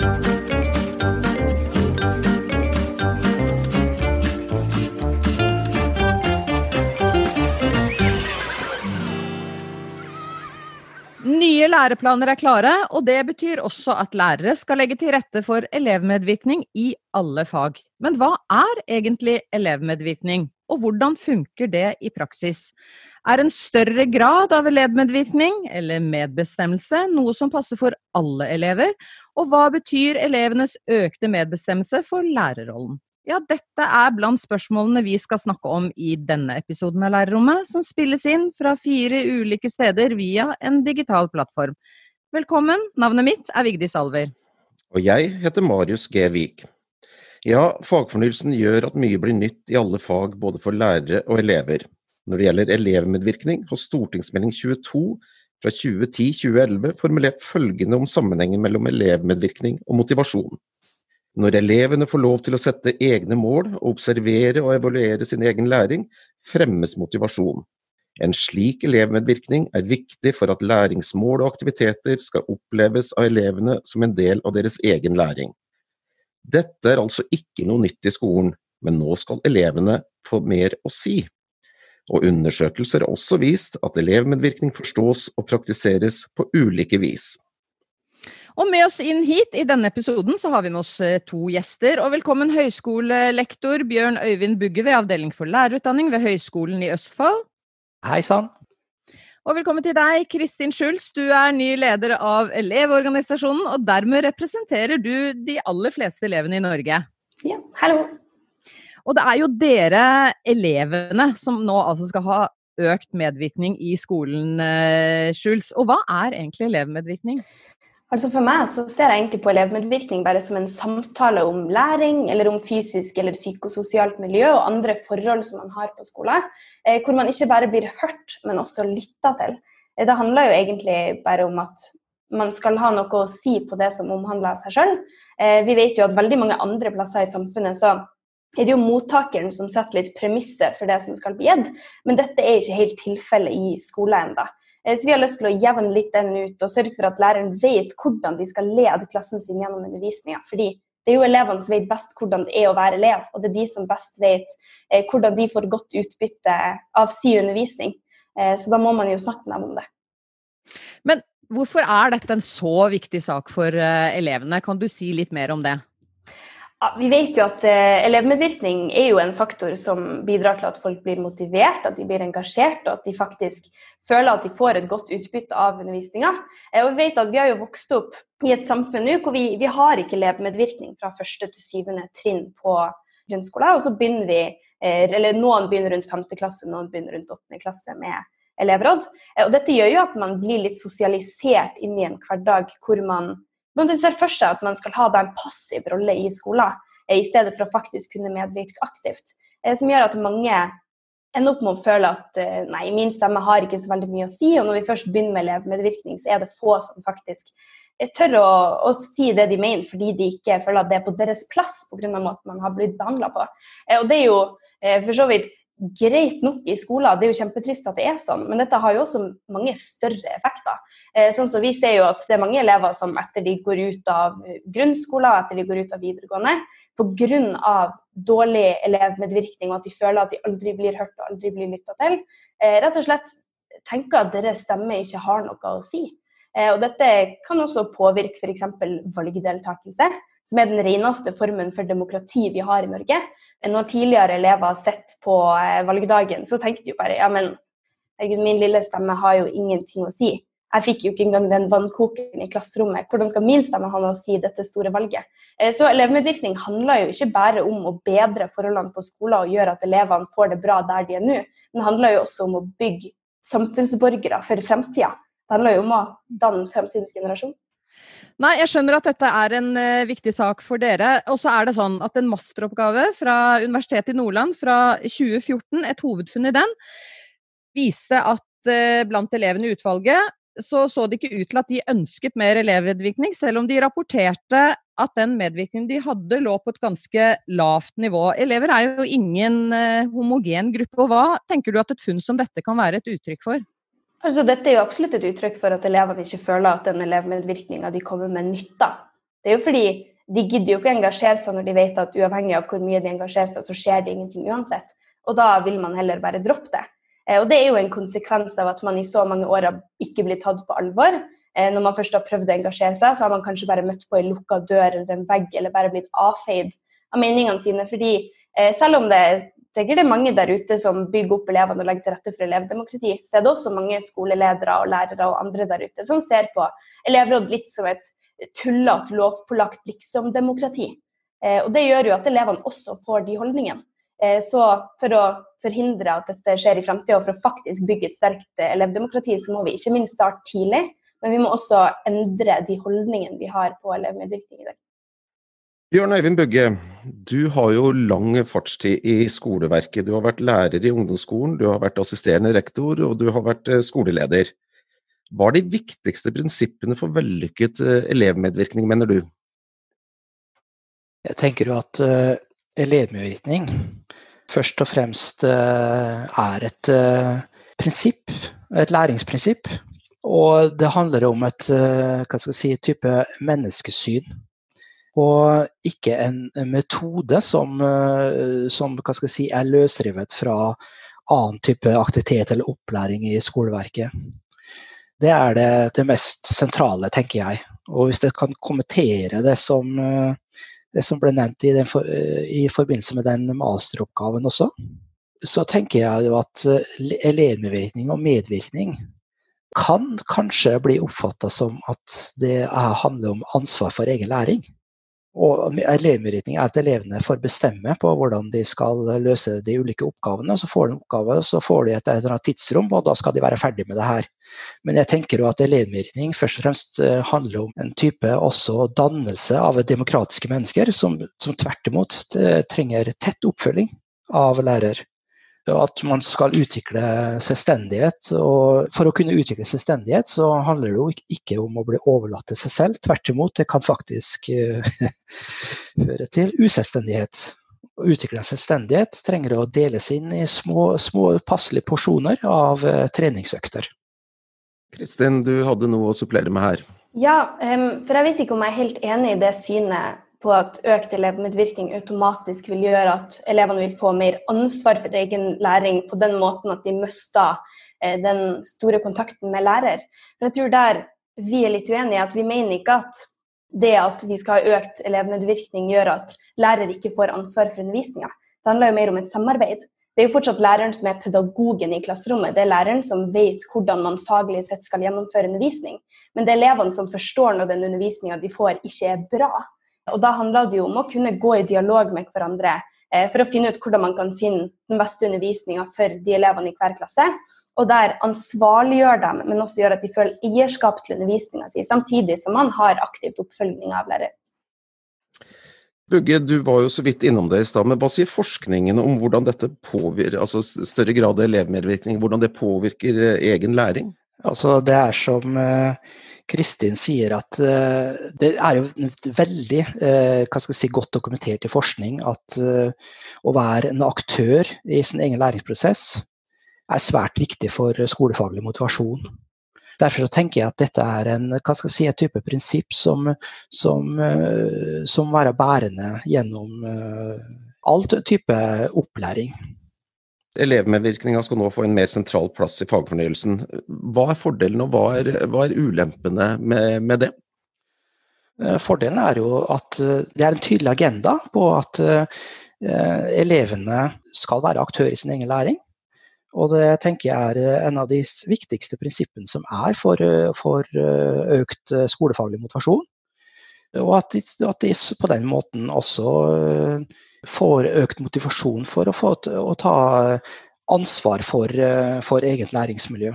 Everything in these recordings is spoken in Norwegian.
Nye læreplaner er klare, og det betyr også at lærere skal legge til rette for elevmedvirkning i alle fag. Men hva er egentlig elevmedvirkning, og hvordan funker det i praksis? Er en større grad av elevmedvirkning, eller medbestemmelse, noe som passer for alle elever? Og hva betyr elevenes økte medbestemmelse for lærerrollen? Ja, dette er blant spørsmålene vi skal snakke om i denne episoden av Lærerrommet, som spilles inn fra fire ulike steder via en digital plattform. Velkommen, navnet mitt er Vigdis Alver. Og jeg heter Marius G. Vik. Ja, fagfornyelsen gjør at mye blir nytt i alle fag, både for lærere og elever. Når det gjelder elevmedvirkning, har stortingsmelding 22 fra 2010-2011 formulert følgende om sammenhengen mellom elevmedvirkning og motivasjon. Når elevene får lov til å sette egne mål og observere og evaluere sin egen læring, fremmes motivasjon. En slik elevmedvirkning er viktig for at læringsmål og aktiviteter skal oppleves av elevene som en del av deres egen læring. Dette er altså ikke noe nytt i skolen, men nå skal elevene få mer å si. Og undersøkelser har også vist at elevmedvirkning forstås og praktiseres på ulike vis. Og med oss inn hit i denne episoden så har vi med oss eh, to gjester. Og velkommen høyskolelektor Bjørn Øyvind Bugge ved Avdeling for lærerutdanning ved Høgskolen i Østfold. Hei sann. Og velkommen til deg, Kristin Schulz. Du er ny leder av Elevorganisasjonen, og dermed representerer du de aller fleste elevene i Norge. Ja, hallo. Og det er jo dere elevene som nå altså skal ha økt medvirkning i skolen, eh, Schulz. Og hva er egentlig elevmedvirkning? Altså For meg så ser jeg egentlig på elevmedvirkning bare som en samtale om læring, eller om fysisk eller psykososialt miljø og andre forhold som man har på skole. Eh, hvor man ikke bare blir hørt, men også lytta til. Eh, det handler jo egentlig bare om at man skal ha noe å si på det som omhandler seg sjøl. Eh, vi vet jo at veldig mange andre plasser i samfunnet så er det jo mottakeren som setter litt premisser for det som skal bli gitt, men dette er ikke helt tilfellet i skolen ennå. Eh, så vi har lyst til å jevne litt den ut og sørge for at læreren vet hvordan de skal lede klassen sin gjennom undervisninga. Fordi det er jo elevene som vet best hvordan det er å være elev, og det er de som best vet eh, hvordan de får godt utbytte av sin undervisning. Eh, så da må man jo snakke med dem om det. Men hvorfor er dette en så viktig sak for elevene? Kan du si litt mer om det? Vi vet jo at eh, Elevmedvirkning er jo en faktor som bidrar til at folk blir motivert, at de blir engasjert og at de faktisk føler at de får et godt utbytte av undervisninga. Eh, og vi vet at vi har jo vokst opp i et samfunn nå hvor vi, vi har ikke elevmedvirkning fra første til syvende trinn på grunnskolen. Og så begynner vi, eh, eller noen begynner rundt femte klasse, noen begynner rundt åttende klasse med elevråd. Og dette gjør jo at man blir litt sosialisert inn i en hverdag hvor man man ser for seg at man skal ha en passiv rolle i skolen, eh, i stedet for å faktisk kunne medvirke aktivt. Eh, som gjør at mange ender opp med å føle at eh, nei, min stemme har ikke så veldig mye å si. Og når vi først begynner med elevmedvirkning, så er det få som faktisk tør å, å, si det de mener, fordi de ikke føler at det er på deres plass pga. måten man har blitt behandla på. Og det er jo for så vidt greit nok i skolen. Det er jo kjempetrist at det er sånn, men dette har jo også mange større effekter. Eh, sånn som Vi ser jo at det er mange elever som etter de går ut av grunnskolen etter de går ut av videregående, pga. dårlig elevmedvirkning og at de føler at de aldri blir hørt og aldri blir lytta til, eh, rett og slett tenker at deres stemme ikke har noe å si. Eh, og Dette kan også påvirke f.eks. valgdeltakelse som er den reneste formen for demokrati vi har i Norge. Når tidligere elever har sett på eh, valgdagen, så tenkte de bare ja, men min lille stemme har jo ingenting å si. Jeg fikk jo ikke engang den vannkokeren i klasserommet. Hvordan skal min stemme ha noe å si i dette store valget? Eh, så elevmedvirkning handler jo ikke bare om å bedre forholdene på skolen og gjøre at elevene får det bra der de er nå, men det handler jo også om å bygge samfunnsborgere for fremtida. Det handler jo om å danne fremtidens generasjon. Nei, jeg skjønner at dette er en uh, viktig sak for dere. Og så er det sånn at en masteroppgave fra Universitetet i Nordland fra 2014, et hovedfunn i den, viste at uh, blant elevene i utvalget så så det ikke ut til at de ønsket mer elevmedvirkning, selv om de rapporterte at den medvirkningen de hadde, lå på et ganske lavt nivå. Elever er jo ingen uh, homogen gruppe. og Hva tenker du at et funn som dette kan være et uttrykk for? Altså, dette er jo absolutt et uttrykk for at elevene ikke føler at den elevmedvirkninga de kommer med, nytter. Det er jo fordi de gidder jo ikke å engasjere seg når de vet at uavhengig av hvor mye de engasjerer seg, så skjer det ingenting uansett. Og da vil man heller bare droppe det. Og det er jo en konsekvens av at man i så mange år har ikke blitt tatt på alvor. Når man først har prøvd å engasjere seg, så har man kanskje bare møtt på en lukka dør eller en vegg, eller bare blitt avfeid av meningene sine. Fordi selv om det tenker det er mange der ute som bygger opp elevene og legger til rette for elevdemokrati, så er det også mange skoleledere og lærere og andre der ute som ser på elevråd litt som et tullete, lovpålagt liksom-demokrati. Eh, og Det gjør jo at elevene også får de holdningene. Eh, så for å forhindre at dette skjer i fremtiden og for å faktisk bygge et sterkt elevdemokrati, så må vi ikke minst starte tidlig, men vi må også endre de holdningene vi har på elevmedvirkning i dag. Bjørn Øyvind Bugge, du har jo lang fartstid i skoleverket. Du har vært lærer i ungdomsskolen, du har vært assisterende rektor og du har vært eh, skoleleder. Hva er de viktigste prinsippene for vellykket eh, elevmedvirkning, mener du? Jeg tenker jo at uh, elevmedvirkning først og fremst er et prinsipp, et læringsprinsipp. Og det handler om et hva skal jeg si, type menneskesyn og ikke en metode som, eh, som si, er løsrevet fra annen type aktivitet eller opplæring i skoleverket. Det er det, det mest sentrale, tenker jeg. Og hvis jeg kan kommentere det som, eh, det som ble nevnt i, den, eh, i, forbindelse med den masteroppgaven også, så tenker jeg at elevmedvirkning og medvirkning kan kanskje bli oppfatta som at det handler om ansvar for egen læring. Og elevmedvirkning er at elevene får bestemme på hvordan de skal løse de ulike oppgavene. Så får de en oppgave, så får de et eller annet tidsrom, og da skal de være ferdig med det her. Men jeg tenker jo at elevmedvirkning først og fremst eh, handler om en type også dannelse av demokratiske mennesker, som, som tvert imot trenger tett oppfølging av lærer at man skal utvikle selvstendighet. Og for å kunne utvikle selvstendighet, så handler det jo ikke om å bli overlatt til seg selv. Tvert imot, det kan faktisk uh, føre til uselvstendighet. Å utvikle selvstendighet trenger å deles inn i små, små passelige porsjoner av uh, treningsøkter. Kristin, du hadde noe å supplere med her. Ja, um, for jeg vet ikke om jeg er helt enig i det synet på at økt elevmedvirkning automatisk vil gjøre at elevene vil få mer ansvar for egen læring på den måten at de mister eh, den store kontakten med lærer. Men jeg tror der vi er litt uenige, at vi mener ikke at det at vi skal ha økt elevmedvirkning, gjør at lærer ikke får ansvar for undervisninga. Det handler jo mer om et samarbeid. Det er jo fortsatt læreren som er pedagogen i klasserommet. Det er læreren som vet hvordan man faglig sett skal gjennomføre undervisning. Men det er elevene som forstår når den undervisninga de får, ikke er bra. Og da handler det jo om å kunne gå i dialog med hverandre eh, for å finne ut hvordan man kan finne den beste undervisninga for de elevene i hver klasse. Og der ansvarliggjør dem, men også gjør at de føler eierskap til undervisninga si, samtidig som man har aktivt oppfølging av lærer. Bugge, du var jo så vidt innom det i stad, men hva sier forskningen om hvordan dette påvirker, altså større grad av elevmedvirkning, hvordan det påvirker eh, egen læring? Altså, det er som uh, Kristin sier at uh, det er jo veldig uh, si, godt dokumentert i forskning at å være en aktør i sin egen læringsprosess er svært viktig for skolefaglig motivasjon. Derfor tenker jeg at dette er en, si, type prinsipp som, som, som være bærende gjennom all type opplæring. Elevmedvirkninga skal nå få en mer sentral plass i fagfornyelsen. Hva er fordelen og hva er, hva er ulempene med, med, det? Eh, fordelen er jo at eh, det er en tydelig agenda på at uh, elevene skal være aktør i sin egen læring. Og det tenker jeg er en av de viktigste prinsippene som er for, for økt skolefaglig motivasjon. Og at de, at de, på den måten også får økt motivasjon for å, få, å ta ansvar for, for, eget læringsmiljø.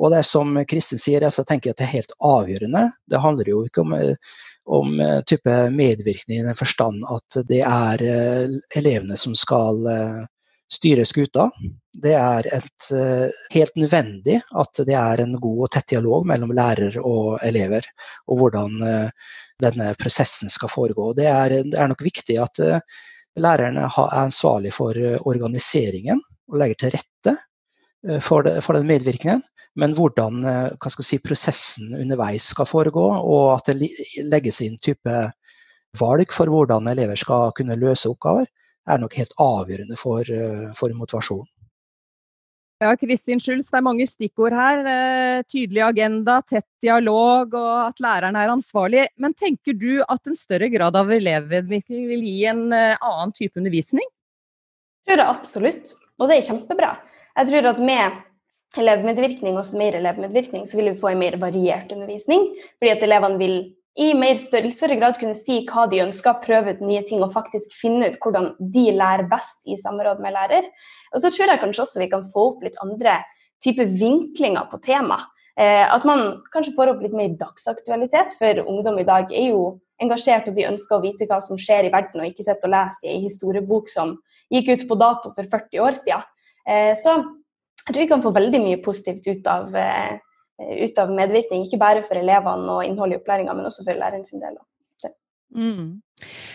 Og det som Kristin sier, så tenker jeg at det er helt avgjørende. Det handler jo ikke om, om type medvirkning i den forstand at det er eh, elevene som skal eh, styre skuta. Det er et, eh, helt nødvendig at det er en god og tett dialog mellom lærer og elever, og hvordan denne prosessen skal foregå. Det er, det er nok viktig at Lærerne er ansvarlig for eh, organiseringen og legger til rette eh, for, det, for den medvirkningen. Men hvordan eh, si, prosessen underveis skal foregå, og at det legges inn type valg for hvordan elever skal kunne løse oppgaver, er nok helt avgjørende for, for motivasjon. Ja, Kristin Schulz, det er mange stikkord her. Tydelig agenda, tett dialog og at læreren er ansvarlig. Men tenker du at en større grad av elevmedvirkning vil gi en annen type undervisning? Jeg tror det absolutt, og det er kjempebra. Jeg tror at med elevmedvirkning og mer elevmedvirkning, så vil vi få en mer variert undervisning. Fordi at elevene vil i større, større, grad kunne si hva de ønsker, prøve ut nye ting og faktisk finne ut hvordan de lærer best i samråd med lærer. Og så tror jeg kanskje også vi kan få opp litt andre typer vinklinger på tema. Eh, at man kanskje får opp litt mer dagsaktualitet, for ungdom i dag er jo engasjert og de ønsker å vite hva som skjer i verden, og ikke sitte og lese i ei historiebok som gikk ut på dato for 40 år siden. Eh, så jeg tror vi kan få veldig mye positivt ut av, eh, ut av medvirkning. Ikke bare for elevene og innholdet i opplæringa, men også for læreren sin del. Mm.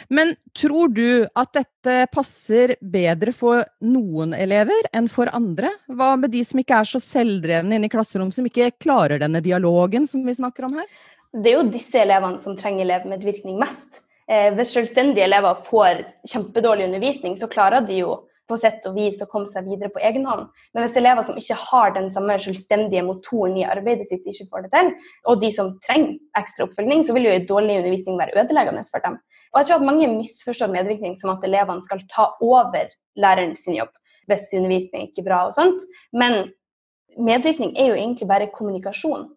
Men tror du at dette passer bedre for noen elever enn for andre? Hva med de som ikke er så selvdrevne inne i klasserom, som ikke klarer denne dialogen som vi snakker om her? Det er jo disse elevene som trenger elevmedvirkning mest. Eh, hvis selvstendige elever får kjempedårlig undervisning, så klarer de jo på sett og vis å komme seg videre på egen hånd. Men hvis elever som ikke har den samme selvstendige motoren i arbeidet sitt, ikke får det til, og de som trenger ekstra oppfølging, så vil jo dårlig undervisning være ødeleggende for dem. Og jeg tror at mange misforstår medvirkning som at elevene skal ta over læreren sin jobb hvis undervisning ikke er bra og sånt. Men medvirkning er jo egentlig bare kommunikasjon.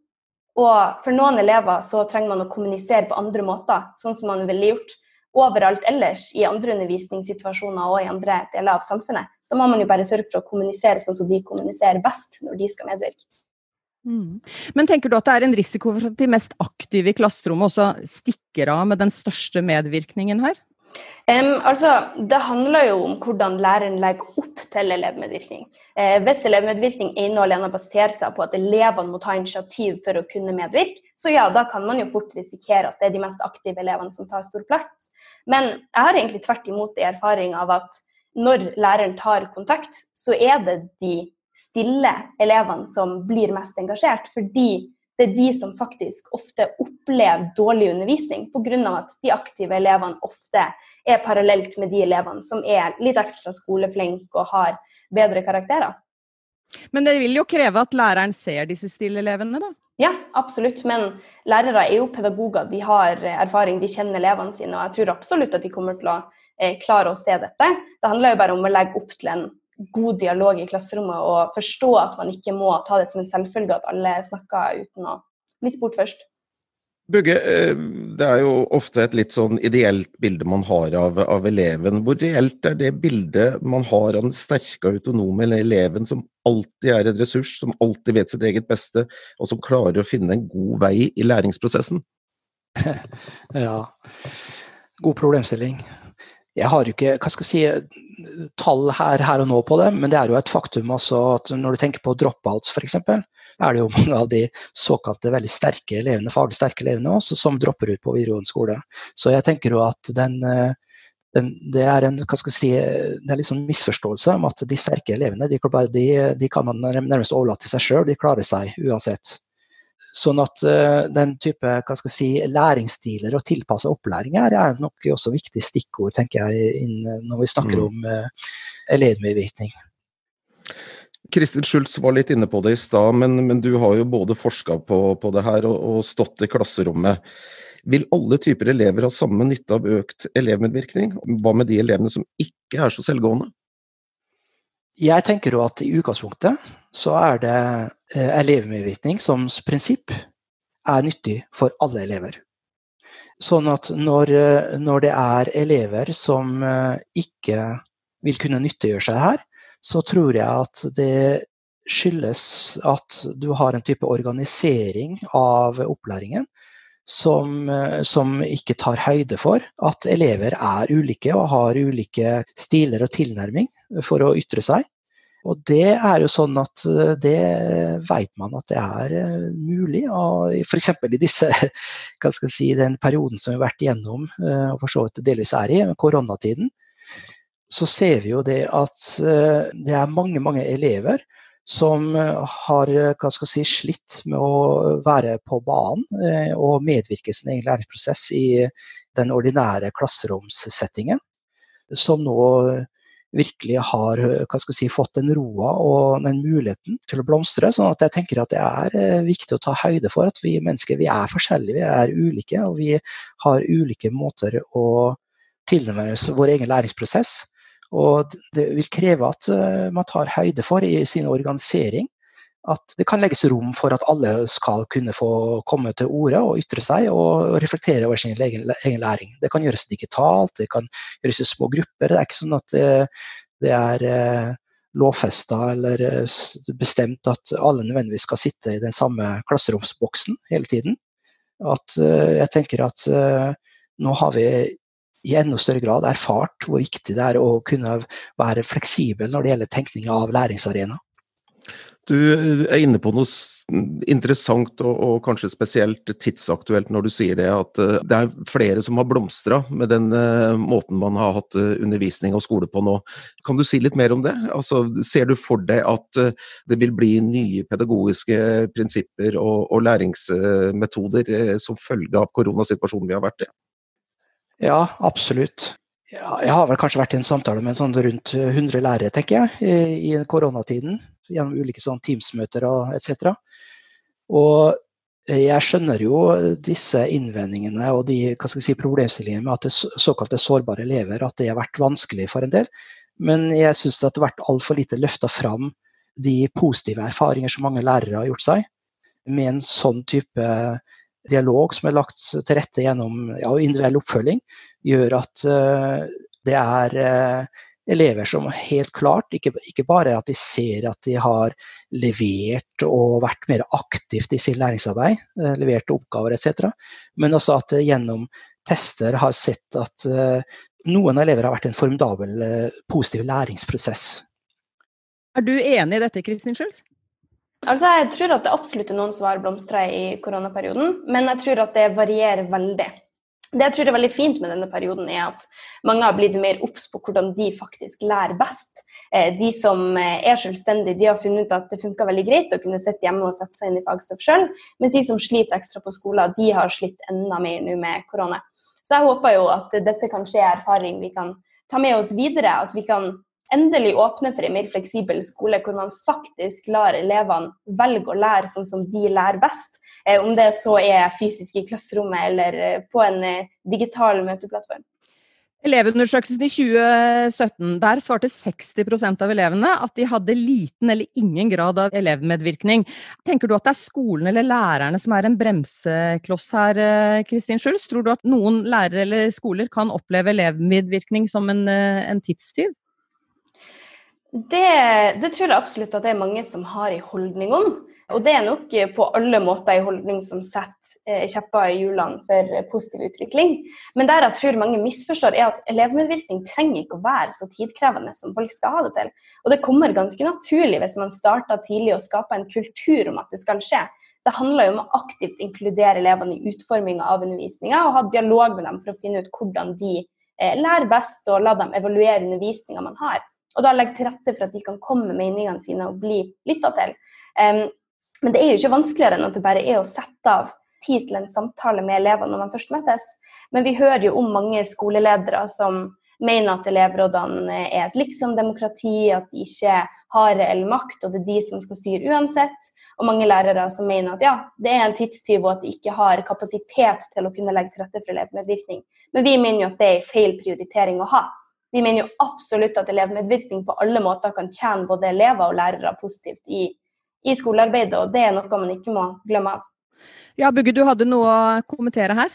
Og for noen elever så trenger man å kommunisere på andre måter, sånn som man ville gjort overalt ellers i andre undervisningssituasjoner og i andre deler av samfunnet. Så må man jo bare sørge for å kommunisere sånn som de kommuniserer best når de skal medvirke. Mm. Men tenker du at det er en risiko for at de mest aktive i klasserommet også stikker av med den største medvirkningen her? Um, altså, det handler jo om hvordan læreren legger opp til elevmedvirkning. Eh, hvis elevmedvirkning ene og alene baserer seg på at elevene må ta initiativ for å kunne medvirke, så ja, da kan man jo fort risikere at det er de mest aktive elevene som tar stor plass. Men jeg har egentlig tvert imot erfaring av at når læreren tar kontakt, så er det de stille elevene som blir mest engasjert. Fordi det er de som faktisk ofte opplever dårlig undervisning pga. at de aktive elevene ofte er parallelt med de elevene som er litt ekstra skoleflinke og har bedre karakterer. Men det vil jo kreve at læreren ser disse stille elevene, da? Ja, absolutt. Men lærere er jo pedagoger. De har erfaring, de kjenner elevene sine. Og jeg tror absolutt at de kommer til å eh, klare å se dette. Det handler jo bare om å legge opp til en god dialog i klasserommet og forstå at man ikke må ta det som en selvfølge at alle snakker uten å bli spurt først. Bugge, eh, det er jo ofte et litt sånn ideelt bilde man har av, av, eleven. Hvor reelt er det bildet man har av den sterke autonome eleven som alltid er en ressurs, som alltid vet sitt eget beste, og som klarer å finne en god vei i læringsprosessen? ja, god problemstilling. Jeg har jo ikke hva skal jeg si, tall her, her og nå på det, men det er jo et faktum altså at når du tenker på dropouts f.eks., er det jo mange av de såkalte veldig sterke elevene, faglig sterke elevene også, som dropper ut på videregående skole. Så jeg tenker jo at den, eh, den, det er en hva skal jeg si, det er litt sånn misforståelse om at de sterke elevene de, de, de kan man nærmest overlate til seg sjøl, de klarer seg uansett. Sånn at uh, den type hva skal jeg si, læringsstiler og tilpassa opplæring her er nok også viktige stikkord tenker jeg, inn, når vi snakker mm. om uh, elevmedvirkning. Kristin Schultz var litt inne på det i stad, men, men, du har jo både forska på, på, det her og, og, stått i klasserommet. Vil alle typer elever ha samme nytte av økt elevmedvirkning? Hva med de elevene som ikke er så selvgående? Jeg tenker jo at i utgangspunktet så er det eh, elevmedvirkning som prinsipp er nyttig for alle elever. Sånn at når, eh, når det er elever som eh, ikke vil kunne nyttiggjøre seg her, så tror jeg at det skyldes at du har en type organisering av opplæringen som, som, ikke tar høyde for at elever er ulike og har ulike stiler og tilnærming for å ytre seg. Og det er jo sånn at det vet man at det er eh, mulig. F.eks. i disse, hva skal jeg si, den perioden som vi har vært igjennom, eh, og for så vidt delvis er i, koronatiden, så ser vi jo det at eh, det er mange, mange elever som har hva skal si, slitt med å være på banen og medvirke sin egen læringsprosess i den ordinære klasseromssettingen. Som nå virkelig har si, fått den roa og den muligheten til å blomstre. sånn at jeg tenker at det er eh, viktig å ta høyde for at vi mennesker vi er forskjellige, vi er ulike. Og vi har ulike måter å tilnærme oss vår egen læringsprosess. Og det vil kreve at eh, man tar høyde for i sin organisering at det kan legges rom for at alle skal kunne få komme til orde og ytre seg og reflektere over sin egen, læring. Det kan gjøres digitalt, det kan gjøres i små grupper. Det er ikke sånn at det, det er eh, lovfesta eller eh, bestemt at alle nødvendigvis skal sitte i den samme klasseromsboksen hele tiden. At jeg tenker at nå har vi i enda større grad erfart hvor viktig det er å kunne være fleksibel når det gjelder tenkning av læringsarena. Du er inne på noe interessant og, og, kanskje spesielt tidsaktuelt når du sier det, at eh, det er flere som har blomstra med den uh, måten man har hatt undervisning og skole på nå. Kan du si litt mer om det? Altså, ser du for deg at det vil bli nye pedagogiske prinsipper og, og læringsmetoder som følge av koronasituasjonen vi har vært i? Ja, absolutt. Jeg har vel kanskje vært i en samtale med sånn rundt 100 lærere, tenker jeg, i, koronatiden gjennom ulike sånn Teams-møter og etc. Og jeg skjønner jo disse innvendingene og de si, problemstillingene med at det såkalte sårbare elever, at det har vært vanskelig for en del. Men jeg syns det har vært altfor lite løfta fram de positive erfaringer som mange lærere har gjort seg, med en sånn type dialog som er lagt til rette gjennom ja, individuell oppfølging, gjør at uh, det er uh, elever som helt klart, ikke, ikke, bare at de ser at de har levert og vært mer aktivt i sin læringsarbeid, eh, levert oppgaver etc., men også at gjennom tester har sett at noen elever har vært en formidabel positiv læringsprosess. Er du enig i dette, Kristin Schulz? Altså, jeg tror at det absolutt er noen som har blomstra i koronaperioden, men jeg tror at det varierer veldig. Det jeg tror er veldig fint med denne perioden, er at mange har blitt mer obs på hvordan de faktisk lærer best. Eh, de som eh, er selvstendige, de har funnet ut at det funka veldig greit å kunne sitte hjemme og sette seg inn i fagstoff sjøl, mens de som sliter ekstra på skolen, de har slitt enda mer nå med korona. Så jeg håper jo at dette kan skje erfaring vi kan ta med oss videre. At vi kan endelig åpne for en mer fleksibel skole, hvor man faktisk lar elevene velge å lære sånn som de lærer best. Eh, om det så er fysisk i klasserommet eller eh, på en eh, digital møteplattform. Elevundersøkelsen i 2017, der svarte 60% av elevene at de hadde liten eller ingen grad av elevmedvirkning. Tenker du at det er skolen eller lærerne som er en bremsekloss her, Kristin Schulz? Tror du at noen lærere eller skoler kan oppleve elevmedvirkning som en, en tidstyv? Det, det, tror jeg absolutt at det er mange som har en holdning om. Og det er nok på alle måter en holdning som setter eh, kjepper i hjulene for positiv utvikling. Men der jeg tror mange misforstår, er at elevmedvirkning trenger ikke å være så tidkrevende som folk skal ha det til. Og det kommer ganske naturlig hvis man starter tidlig og skaper en kultur om at det skal skje. Det handler jo om å aktivt inkludere elevene i utforminga av undervisninga og ha dialog med dem for å finne ut hvordan de eh, lærer best, og la dem evaluere undervisninga man har og da legge til rette for at de kan komme med meningene sine og bli lytta til. Um, men det er jo ikke vanskeligere enn at det bare er å sette av tid til en samtale med elevene når man først møtes. Men vi hører jo om mange skoleledere som mener at elevrådene er et liksom-demokrati, at de ikke har reell makt, og det er de som skal styre uansett. Og mange lærere som mener at ja, det er en tidstyv, og at de ikke har kapasitet til å kunne legge til rette for elevmedvirkning. Men vi mener jo at det er feil prioritering å ha. Vi mener jo absolutt at elevmedvirkning på alle måter kan tjene både elever og lærere positivt i, i skolearbeidet, og det er noe man ikke må glemme av. Ja, Bugge, du hadde noe å kommentere her?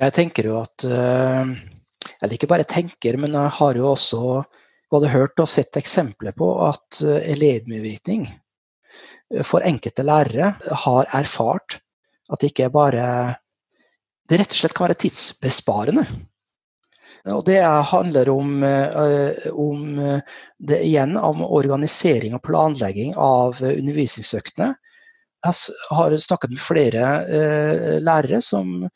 Jeg tenker jo at eh, Eller ikke bare tenker, men jeg har jo også både hørt og sett eksempler på at eh, elevmedvirkning eh, for enkelte lærere har erfart at det ikke er bare Det rett og slett kan være tidsbesparende. Og det handler om, eh, om eh, det igjen om organisering og planlegging av undervisningsøktene. Jeg har snakket med flere eh, lærere som,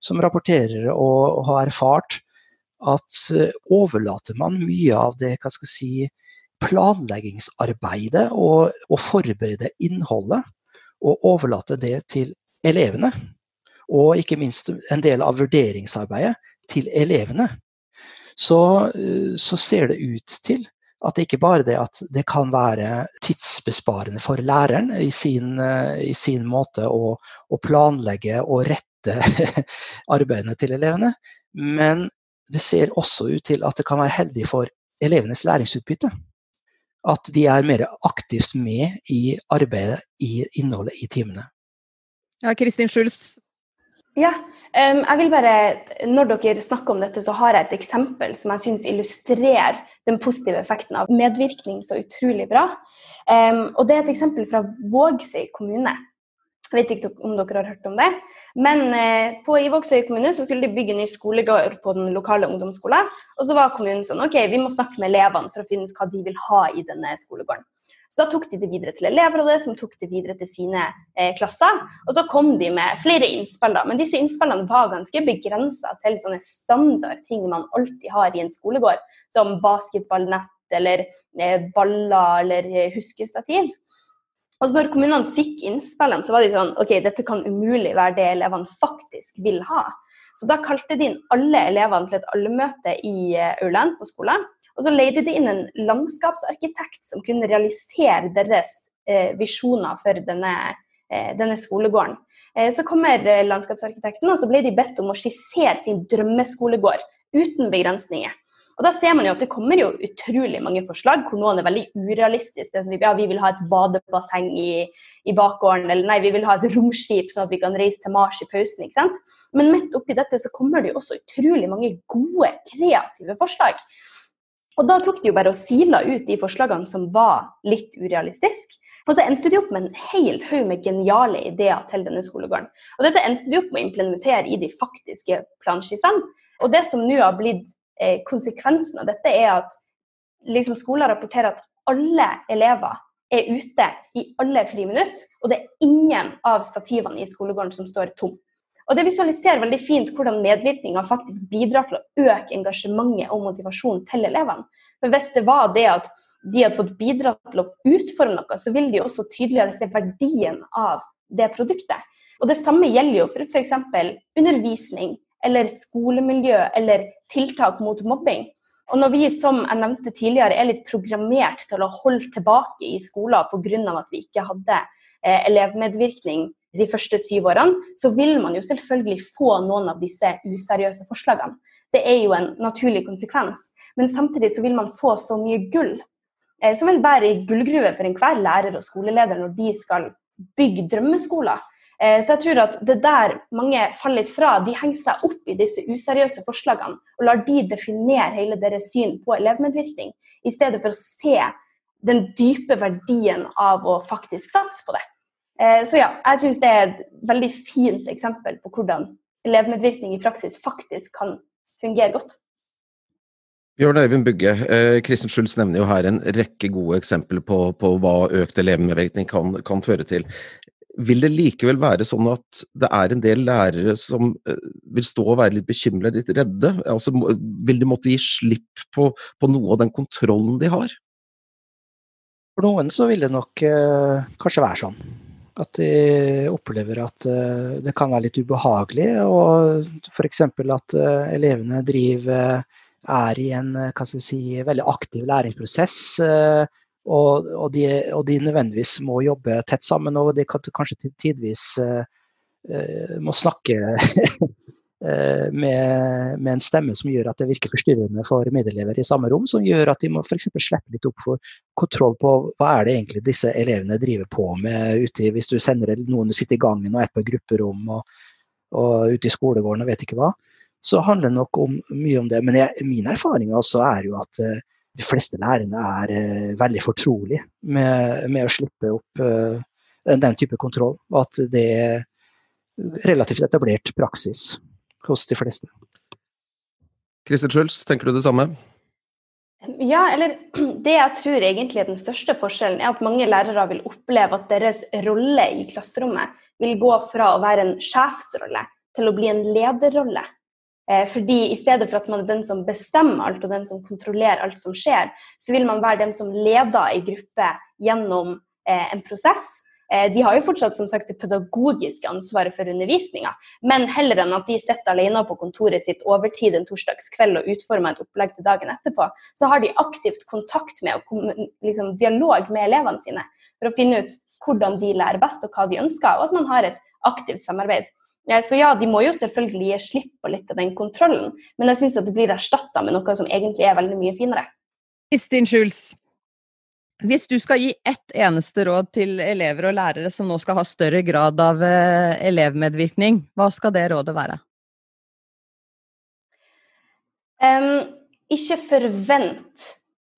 som rapporterer og har erfart at overlater man mye av det hva skal jeg si, planleggingsarbeidet og, og forberede innholdet. Og overlate det til elevene. Og ikke minst en del av vurderingsarbeidet til elevene. Så, eh, så ser det ut til at det ikke bare det at det kan være tidsbesparende for læreren i sin, eh, i sin måte å, å, planlegge og rette arbeidene til elevene, men det ser også ut til at det kan være heldig for elevenes læringsutbytte. At de er mer aktivt med i arbeidet i innholdet i timene. Ja, Kristin Schulz. Ja, jeg vil bare, Når dere snakker om dette, så har jeg et eksempel som jeg syns illustrerer den positive effekten av medvirkning så utrolig bra. Og Det er et eksempel fra Vågsøy kommune. Jeg vet ikke om dere har hørt om det. Men eh, på, i Vågsøy kommune så skulle de bygge ny skolegård på den lokale ungdomsskolen. Og så var kommunen sånn OK, vi må snakke med elevene for å finne ut hva de vil ha i denne skolegården. Så da tok de det videre til elevrådet, som tok det videre til sine eh, klasser. Og så kom de med flere innspill, da. Men disse innspillene var ganske begrensa til sånne standard ting man alltid har i en skolegård, som basketballnett eller eh, baller eller eh, huskestativ. så når kommunene fikk innspillene, så var de sånn OK, dette kan umulig være det elevene faktisk vil ha. Så da kalte de inn alle elevene til et allmøte i eh, aulaen på skolen. Og så leide de inn en landskapsarkitekt som kunne realisere deres eh, visjoner for denne, eh, denne skolegården. Eh, så kommer eh, landskapsarkitekten, og så ble de bedt om å skissere sin drømmeskolegård uten begrensninger. Og da ser man jo at Det kommer jo utrolig mange forslag, hvor noen er veldig urealistiske. Sånn, ja, Vi vil ha et badebasseng i, i bakgården, eller nei, vi vil ha et romskip sånn at vi kan reise til Mars i pausen. ikke sant? Men midt oppi dette så kommer det jo også utrolig mange gode, kreative forslag. Og da tok de jo bare og sila ut de forslagene som var litt urealistiske. Og så endte de opp med en hel haug med geniale ideer til denne skolegården. Og dette endte de opp med å implementere i de faktiske planskissene. Og det som nå har blitt Eh, konsekvensen av dette er at liksom, skoler rapporterer at alle elever er ute i alle friminutt, og det er ingen av stativene i skolegården som står tom. Og Det visualiserer veldig fint hvordan medvirkninga faktisk bidrar til å øke engasjementet og motivasjonen til elevene. For Hvis det var det at de hadde fått bidra til å utforme noe, så vil de også tydeligere se verdien av det produktet. Og Det samme gjelder jo for f.eks. undervisning, eller skolemiljø eller tiltak mot mobbing. Og når vi som jeg nevnte tidligere, er litt programmert til å holde tilbake i skolen pga. at vi ikke hadde eh, elevmedvirkning de første syv årene, så vil man jo selvfølgelig få noen av disse useriøse forslagene. Det er jo en naturlig konsekvens. Men samtidig så vil man få så mye gull, eh, som vil være i gullgruve for enhver lærer og skoleleder når de skal bygge drømmeskoler. Eh, så jeg tror at det der mange faller litt fra. De henger seg opp i disse useriøse forslagene og lar de definere hele deres syn på elevmedvirkning, i stedet for å se den dype verdien av å faktisk satse på det. Eh, så ja, jeg syns det er et veldig fint eksempel på hvordan elevmedvirkning i praksis faktisk kan fungere godt. Bjørn Øyvind Bugge, eh, Kristin Schulz nevner jo her en rekke gode eksempler på, på hva økt elevmedvirkning kan, kan, føre til vil det likevel være sånn at det er en del lærere som eh, vil stå og være litt bekymret, litt redde? Altså, vil de måtte gi slipp på, på, noe av den kontrollen de har? For noen så vil det nok eh, kanskje være sånn. At de opplever at eh, det kan være litt ubehagelig. Og f.eks. at eh, elevene driver er i en si, veldig aktiv læringsprosess. Eh, og, og, de, og, de, nødvendigvis må jobbe tett sammen, og de kan kanskje tidvis må snakke med, med, en stemme som gjør at det virker forstyrrende for medelever i samme rom, som gjør at de må f.eks. slippe litt opp for kontroll på hva er det egentlig disse elevene driver på med ute hvis du sender noen sitter i gangen og er på grupperom og, og ute i skolegården og vet ikke hva. Så handler det nok om, mye om det. Men jeg, min erfaring altså er jo at uh, de fleste lærerne er uh, veldig fortrolige med, med, å slippe opp uh, den type kontroll. Og at det er relativt etablert praksis hos de fleste. Kristin Schulz, tenker du det samme? Ja, eller det jeg tror egentlig er den største forskjellen, er at mange lærere vil oppleve at deres rolle i klasserommet vil gå fra å være en sjefsrolle til å bli en lederrolle. Eh, fordi i stedet for at man er den som bestemmer alt og den som kontrollerer alt som skjer, så vil man være den som leder i gruppe gjennom eh, en prosess. Eh, de har jo fortsatt som sagt, det pedagogiske ansvaret for undervisninga, men heller enn at de sitter alene på kontoret sitt overtid en torsdagskveld og utformer et opplegg til dagen etterpå, så har de aktivt kontakt med og liksom, dialog med elevene sine for å finne ut hvordan de lærer best og hva de ønsker, og at man har et aktivt samarbeid. Så ja, de må jo selvfølgelig gi slipp på litt av den kontrollen, men jeg syns det blir erstatta med noe som egentlig er veldig mye finere. Kristin Schulz, hvis du skal gi ett eneste råd til elever og lærere som nå skal ha større grad av eh, elevmedvirkning, hva skal det rådet være? Um, ikke forvent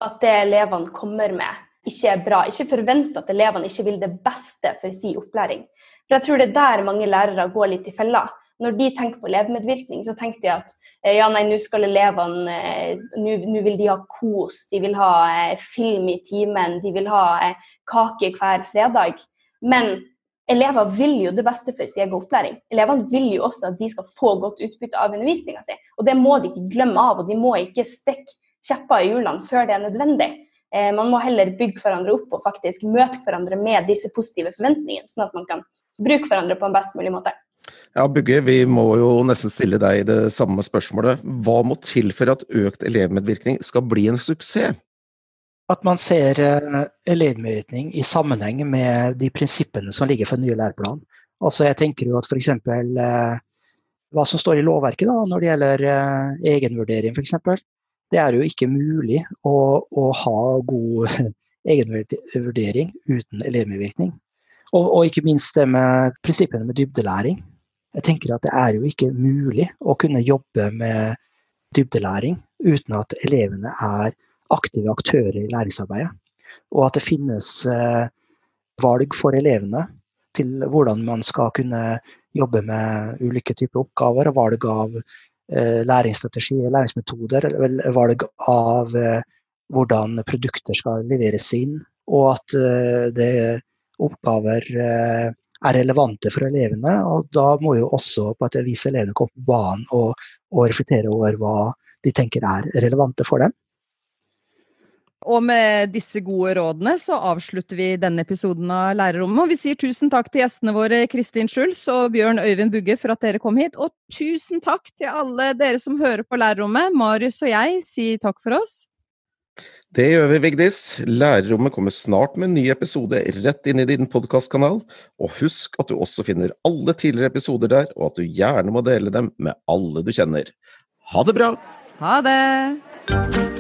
at det elevene kommer med, ikke er bra. Ikke forvent at elevene ikke vil det beste for sin opplæring. For jeg tror det er der mange lærere går litt i fella. Når de tenker på elevmedvirkning, så tenker de at eh, ja, nei, nå skal elevene eh, Nå vil de ha kos, de vil ha eh, film i timen, de vil ha kake hver fredag. Men elever vil jo det beste for sin egen opplæring. Elevene vil jo også at de skal få godt utbytte av undervisninga si. Og det må de ikke glemme av, og de må ikke stikke kjepper i hjulene før det er nødvendig. Man må heller bygge hverandre opp og faktisk møte hverandre med disse positive forventningene, sånn at man kan bruke hverandre på en best mulig måte. Ja, Bugge, vi må jo nesten stille deg det samme spørsmålet. Hva må til for at økt elevmedvirkning skal bli en suksess? At man ser eh, elevmedvirkning i sammenheng med de prinsippene som ligger for den nye læreplanen. Altså jeg tenker jo at f.eks. Eh, hva som står i lovverket da, når det gjelder eh, egenvurdering f.eks. Det er jo ikke mulig å, å ha god egenvurdering uten elevmedvirkning. Og, og, ikke minst det med prinsippene med dybdelæring. Jeg tenker at det er jo ikke mulig å kunne jobbe med dybdelæring uten at elevene er aktive aktører i læringsarbeidet. Og at det finnes eh, valg for elevene til hvordan man skal kunne jobbe med ulike typer oppgaver, valg av eh, læringsstrategi, læringsmetoder, valg av eh, hvordan produkter skal leveres inn, og at det er oppgaver er relevante for elevene. Og da må jo også på et vis elevene komme på banen og, og reflektere over hva de tenker er relevante for dem. Og med disse gode rådene så avslutter vi denne episoden av Lærerrommet. Og vi sier tusen takk til gjestene våre Kristin Schulz og Bjørn Øyvind Bugge for at dere kom hit. Og tusen takk til alle dere som hører på Lærerrommet. Marius og jeg sier takk for oss. Det gjør vi, Vigdis. Lærerrommet kommer snart med en ny episode rett inn i din podkastkanal. Og husk at du også finner alle tidligere episoder der, og at du gjerne må dele dem med alle du kjenner. Ha det bra! Ha det!